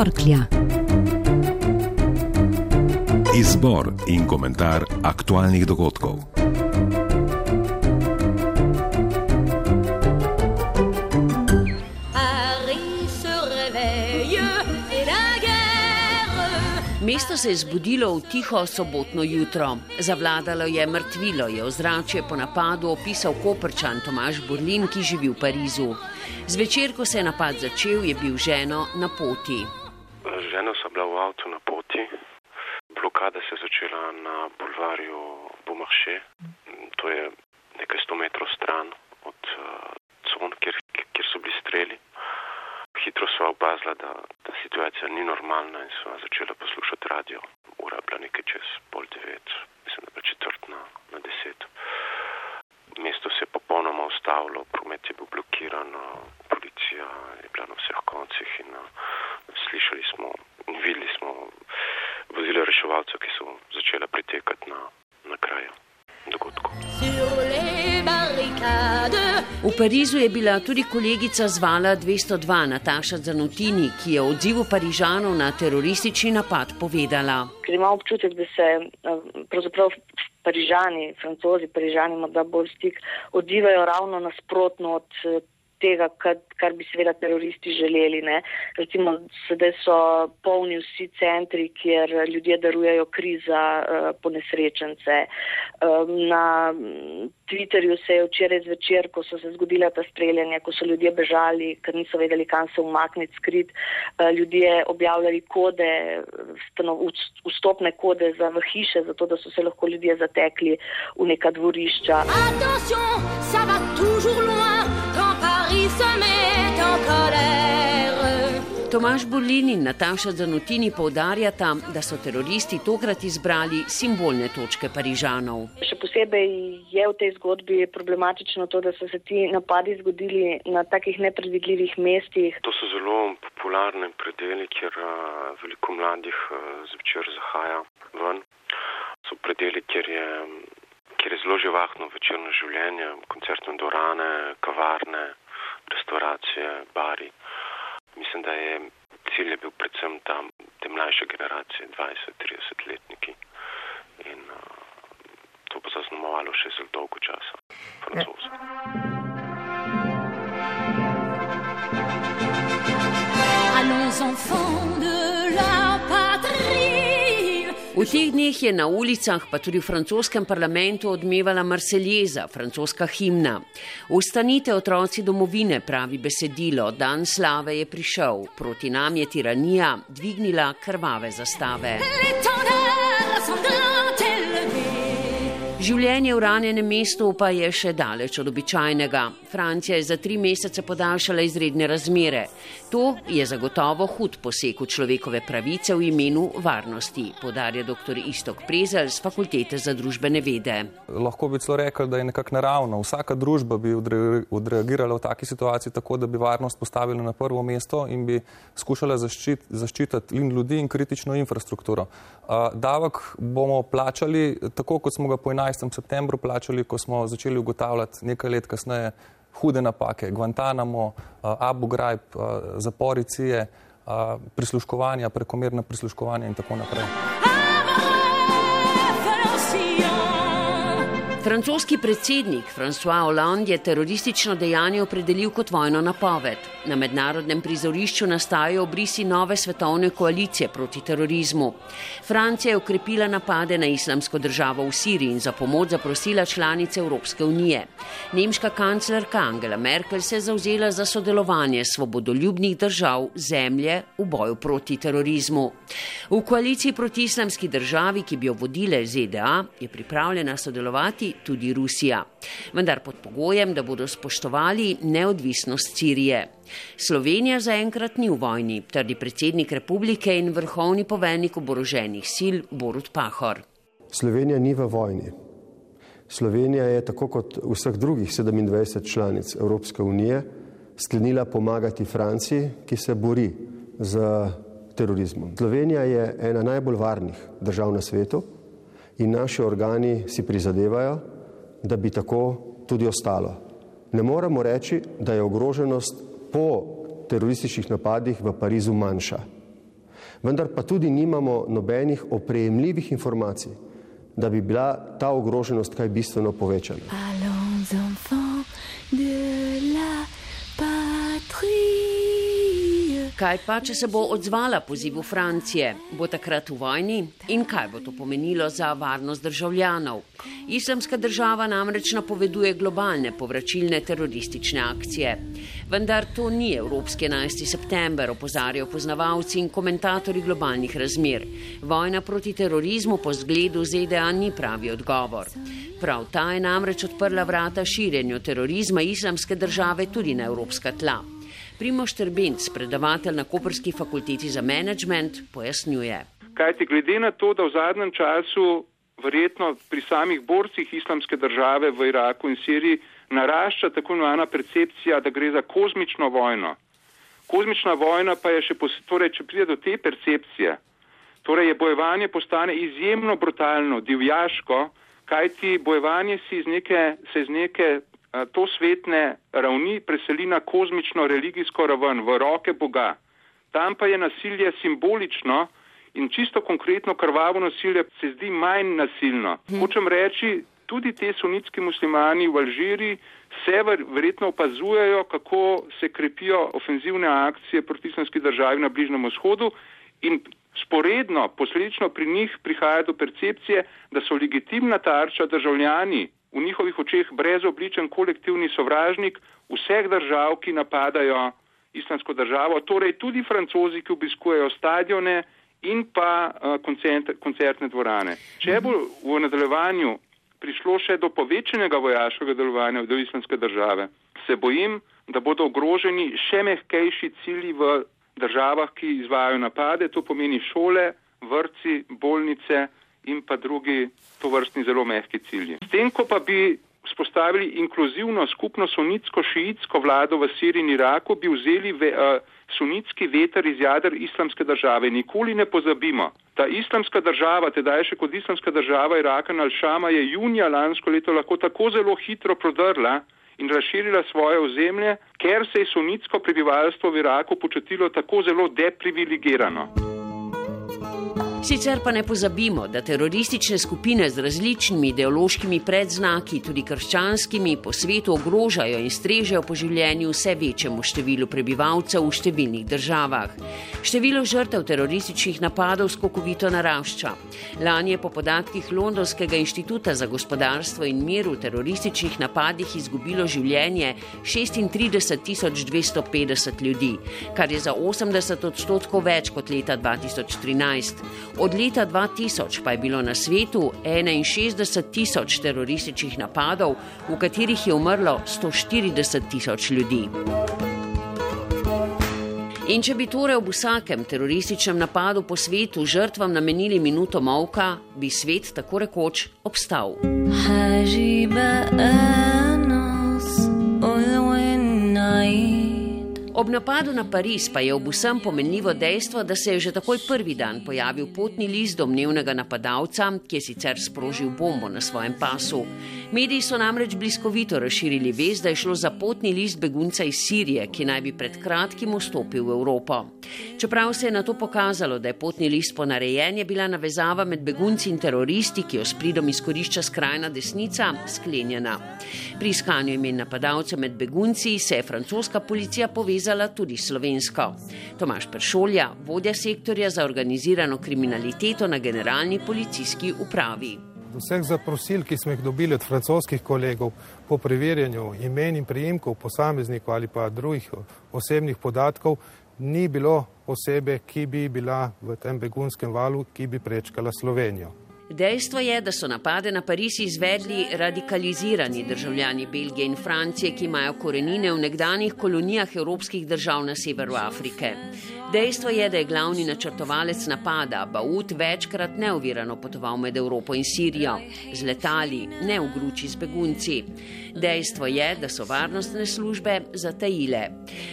torklja. Izbor in komentar aktualnih dogodkov. Mesto se je zbudilo v tiho sobotno jutro. Zavladalo je mrtvilo, je ozračje po napadu opisal koprčan Tomaš Burlin, ki živi v Parizu. Zvečer, ko se je napad začel, je bil ženo na poti. Žena so bila v avtu na poti. Blokada se je začela na bulvarju Bomarše. To je nekaj sto metrov stran od uh, con, kjer, kjer so bili streli hitro sva opazila, da, da situacija ni normalna in sva začela poslušati radio. Ura je bila nekaj čez pol devet, mislim, da je četrt na, na deset. Mesto se je popolnoma ustavilo, promet je bil blokiran, policija je bila na vseh koncih in slišali smo videli smo vozile reševalcev, ki so začela pritekati na, na kraju dogodkov. V Parizu je bila tudi kolegica zvala 202 Nataša Zanutini, ki je odzivu Parižanov na teroristični napad povedala. Ker ima občutek, da se eh, pravzaprav Parižani, francozi, Parižani morda bolj stik odzivajo ravno nasprotno od eh, tega, kar, kar bi seveda teroristi želeli. Ne. Recimo, sedaj so polni vsi centri, kjer ljudje darujejo kriza uh, po nesrečence. Um, na Twitterju se je včeraj zvečer, ko so se zgodile ta streljanja, ko so ljudje bežali, ker niso vedeli, kam se umakniti skrit, uh, ljudje objavljali kode, stanov, vstopne kode za v hiše, zato da so se lahko ljudje zatekli v neka dvorišča. Attention, Tomaš Burlin in Nataša Zanutini povdarjata, da so teroristi tokrat izbrali simbolne točke Parižanov. Še posebej je v tej zgodbi problematično to, da so se ti napadi zgodili na takih nepredvidljivih mestih. To so zelo popularne predeli, kjer uh, veliko mladih uh, zvečer zahaja ven. So predeli, kjer je, kjer je zelo živahno večerno življenje, koncertne dvorane, kavarne, restauracije, bari mislim, da je cilj je bil predvsem tam te generacije, 20-30 letniki. Teh dneh je na ulicah, pa tudi v francoskem parlamentu, odmevala Marseljeza, francoska himna. Ustanite otroci domovine, pravi besedilo, dan slave je prišel, proti nam je tiranija dvignila krvave zastave. Življenje v ranjenem mestu pa je še daleč od običajnega. Francija je za tri mesece podaljšala izredne razmere. To je zagotovo hud poseg v človekove pravice v imenu varnosti, podarja dr. Istok Prezel z Fakultete za družbene vede. Lahko bi celo rekel, da je nekako naravno. Vsaka družba bi odreagirala v taki situaciji tako, da bi varnost postavila na prvo mesto in bi skušala zaščit, zaščititi in ljudi in kritično infrastrukturo. Davek bomo plačali tako, kot smo ga po 11. 11. septembru plačali, ko smo začeli ugotavljati nekaj let kasneje hude napake, Guantanamo, Abu Ghraib, zaporicije, prisluškovanja, prekomerna prisluškovanja in tako naprej. Francoski predsednik François Hollande je teroristično dejanje opredelil kot vojno napoved. Na mednarodnem prizorišču nastajajo obrisi nove svetovne koalicije proti terorizmu. Francija je ukrepila napade na islamsko državo v Siriji in za pomoč zaprosila članice Evropske unije. Nemška kanclerka Angela Merkel se je zauzela za sodelovanje svobodoljubnih držav zemlje v boju proti terorizmu. V koaliciji proti islamski državi, ki bi jo vodile ZDA, je pripravljena sodelovati tudi Rusija, vendar pod pogojem, da bodo spoštovali neodvisnost Sirije. Slovenija zaenkrat ni v vojni, trdi predsednik republike in vrhovni poveljnik oboroženih sil Borut Pahor. Slovenija ni v vojni. Slovenija je tako kot vseh drugih 27 članic Evropske unije sklenila pomagati Franciji, ki se bori z terorizmom. Slovenija je ena najbolj varnih držav na svetu in naši organi si prizadevajo, da bi tako tudi ostalo. Ne moremo reči, da je ogroženost po terorističnih napadih v Parizu manjša. vendar pa tudi nimamo nobenih oprejemljivih informacij, da bi bila ta ogroženost kaj bistveno povečana. Kaj pa, če se bo odzvala pozivu Francije? Bo takrat v vojni in kaj bo to pomenilo za varnost državljanov? Islamska država namreč napoveduje globalne povračilne teroristične akcije. Vendar to ni Evropski 11. september, opozarjajo poznavalci in komentatorji globalnih razmer. Vojna proti terorizmu po zgledu ZDA ni pravi odgovor. Prav ta je namreč odprla vrata širjenju terorizma islamske države tudi na evropska tla. Primoš Trbenc, predavatelj na Koperski fakulteti za management, pojasnjuje. Kajti glede na to, da v zadnjem času verjetno pri samih borcih islamske države v Iraku in Siriji narašča tako imenovana percepcija, da gre za kozmično vojno. Kozmična vojna pa je še, torej, če pride do te percepcije, torej je bojevanje postane izjemno brutalno, divjaško, kajti bojevanje si iz neke, se iz neke to svetne ravni preseli na kozmično religijsko raven, v roke Boga. Tam pa je nasilje simbolično in čisto konkretno krvavo nasilje se zdi manj nasilno. Hm. Hočem reči, tudi te sunitski muslimani v Alžiriji se verjetno opazujejo, kako se krepijo ofenzivne akcije proti islamski državi na Bližnjem vzhodu in sporedno, posledično pri njih prihaja do percepcije, da so legitimna tarča državljani v njihovih očeh brezobličen kolektivni sovražnik vseh držav, ki napadajo islamsko državo, torej tudi francozi, ki obiskujejo stadione in pa uh, koncert, koncertne dvorane. Če bo v nadaljevanju prišlo še do povečenega vojaškega delovanja do islamske države, se bojim, da bodo ogroženi še mehkejši cilji v državah, ki izvajajo napade, to pomeni šole, vrci, bolnice, in pa drugi tovrstni zelo mehki cilji. S tem, ko pa bi spostavili inkluzivno skupno sunitsko-šiitsko vlado v Siriji in Iraku, bi vzeli ve, uh, sunitski veter iz jader islamske države. Nikoli ne pozabimo, ta islamska država, teda je še kot islamska država Iraka in Al-Shama, je junija lansko leto lahko tako zelo hitro prodrla in razširila svoje ozemlje, ker se je sunitsko prebivalstvo v Iraku počutilo tako zelo deprivilegirano. Sicer pa ne pozabimo, da teroristične skupine z različnimi ideološkimi predznaki, tudi krščanskimi, po svetu ogrožajo in strežejo po življenju vse večjemu številu prebivalcev v številnih državah. Število žrtev terorističnih napadov skokovito narašča. Lani je po podatkih Londonskega inštituta za gospodarstvo in mir v terorističnih napadih izgubilo življenje 36 250 ljudi, kar je za 80 odstotkov več kot leta 2013. Od leta 2000 pa je bilo na svetu 61 tisoč terorističnih napadov, v katerih je umrlo 140 tisoč ljudi. In če bi torej ob vsakem terorističnem napadu po svetu žrtvam namenili minuto molka, bi svet tako rekoč obstal. Hajiba, Ob napadu na Pariz pa je ob vsem pomenljivo dejstvo, da se je že takoj prvi dan pojavil potni list domnevnega napadalca, ki je sicer sprožil bombo na svojem pasu. Mediji so namreč bliskovito razširili vez, da je šlo za potni list begunca iz Sirije, ki naj bi pred kratkim vstopil v Evropo. Čeprav se je na to pokazalo, da je potni list ponarejen, je bila navezava med begunci in teroristi, ki jo s pridom izkorišča skrajna desnica, sklenjena. Pri iskanju imen napadalcev med begunci se je francoska policija povezala tudi slovensko. Tomaš Peršolja, vodja sektorja za organizirano kriminaliteto na generalni policijski upravi. Vseh zaprosil, ki smo jih dobili od francoskih kolegov po preverjanju imen in prijemkov posameznikov ali pa drugih osebnih podatkov, ni bilo osebe, ki bi bila v tem begunskem valu, ki bi prečkala Slovenijo. Dejstvo je, da so napade na Pariz izvedli radikalizirani državljani Belgije in Francije, ki imajo korenine v nekdanjih kolonijah evropskih držav na severu Afrike. Dejstvo je, da je glavni načrtovalec napada, Baut, večkrat neovirano potoval med Evropo in Sirijo, z letali, ne v gruči z begunci. Dejstvo je, da so varnostne službe zatajile.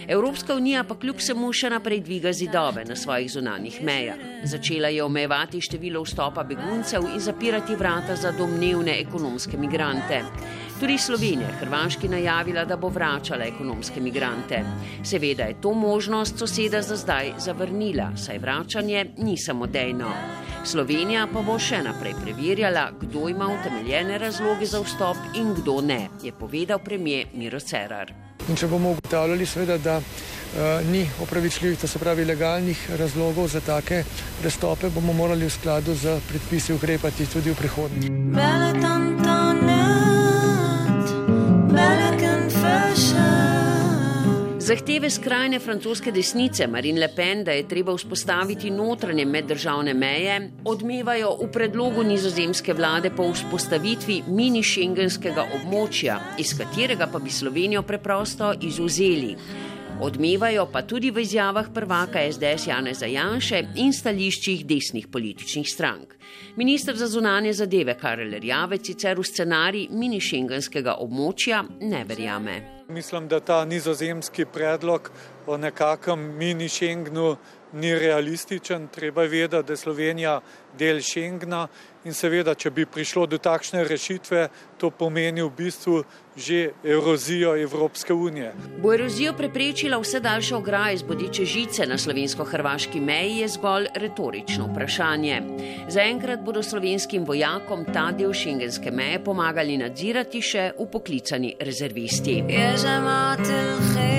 Evropska unija pa kljub vsemu še naprej dviga zidove na svojih zunanjih mejah. Začela je omejevati število vstopa beguncev in zapirati vrata za domnevne ekonomske migrante. Tudi Slovenija je Hrvaški najavila, da bo vračala ekonomske migrante. Seveda je to možnost soseda za zdaj zavrnila, saj vračanje ni samodejno. Slovenija pa bo še naprej preverjala, kdo ima utemeljene razloge za vstop in kdo ne, je povedal premijer Miro Cerar. In če bomo ugotavljali, seveda, da uh, ni opravičljivih, to se pravi legalnih razlogov za take prestope, bomo morali v skladu z predpisi ukrepati tudi v prihodnje. Zahteve skrajne francoske desnice Marine Le Pen, da je treba vzpostaviti notranje meddržavne meje, odmevajo v predlogu nizozemske vlade po vzpostavitvi mini-šengenskega območja, iz katerega pa bi Slovenijo preprosto izuzeli. Odmevajo pa tudi v izjavah prvaka SDS Janeza Janše in stališčih desnih političnih strank. Ministr za zunanje zadeve Karel Rjavec sicer v scenarij mini-šengenskega območja ne verjame. Mislim, da ta nizozemski predlog o nekakšnem mini-Schengnu ni realističen. Treba je vedeti, da je Slovenija del Schengna in seveda, če bi prišlo do takšne rešitve, to pomeni v bistvu že erozijo Evropske unije. Bo erozijo preprečila vse daljše ograje iz bodiče žice na slovensko-hrvaški meji, je zgolj retorično vprašanje. Zaenkrat bodo slovenskim vojakom ta del šengenske meje pomagali nadzirati še upoklicani rezervisti. Je Voditelji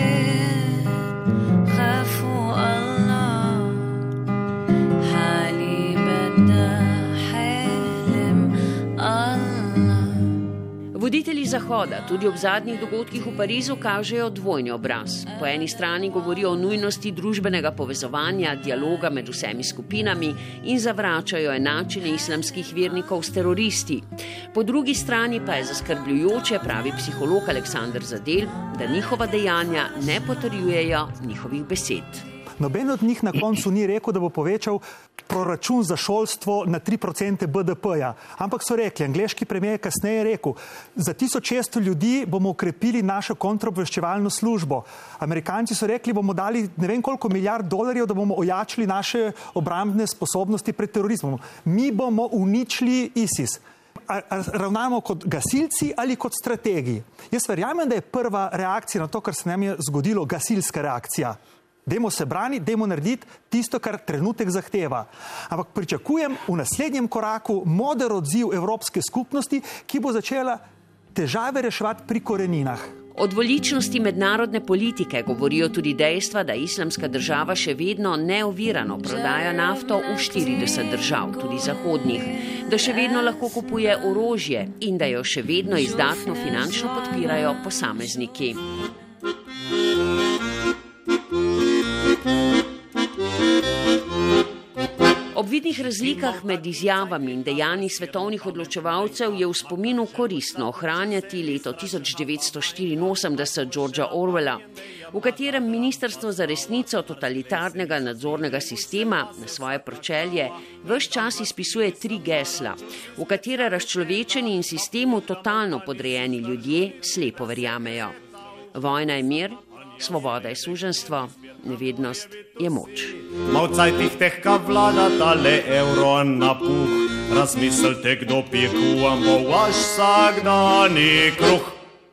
Zahoda tudi ob zadnjih dogodkih v Parizu kažejo dvojni obraz. Po eni strani govorijo o nujnosti družbenega povezovanja, dialoga med vsemi skupinami in zavračajo enačenje islamskih vernikov s teroristi. Po drugi strani pa je zaskrbljujoče, pravi psiholog Aleksandr Zadel, da njihova dejanja ne potrjujejo njihovih besed. Noben od njih na koncu ni rekel, da bo povečal proračun za šolstvo na 3% BDP-ja. Ampak so rekli, angliški premijer je kasneje rekel, za 1600 ljudi bomo ukrepili našo kontraobveščevalno službo. Amerikanci so rekli, bomo dali ne vem koliko milijard dolarjev, da bomo ojačili naše obrambne sposobnosti pred terorizmom. Mi bomo uničili ISIS. Ravnamo kot gasilci ali kot strategi. Jaz verjamem, da je prva reakcija na to, kar se nam je zgodilo, gasilska reakcija. Dajmo se braniti, dajmo narediti tisto, kar trenutek zahteva. Ampak pričakujem v naslednjem koraku moder odziv Evropske skupnosti, ki bo začela težave reševati pri koreninah. O dvoličnosti mednarodne politike govorijo tudi dejstva, da islamska država še vedno neovirano prodaja nafto v 40 držav, tudi zahodnih, da še vedno lahko kupuje orožje in da jo še vedno izdatno finančno podpirajo posamezniki. Vidnih razlikah med izjavami in dejanji svetovnih odločevalcev je v spominu koristno ohranjati leto 1984 Georgea Orwella, v katerem Ministrstvo za resnico totalitarnega nadzornega sistema na svoje pročelje vse čas izpisuje tri gesla, v katere razčlovečeni in sistemu totalno podrejeni ljudje slepo verjamejo. Vojna je mir, svoboda je suženstvo nevednost je moč. Malcaj tih teh, ka vlada tale evro na puh, razmislite, kdo pije kuam bo vaš vsakdani kruh.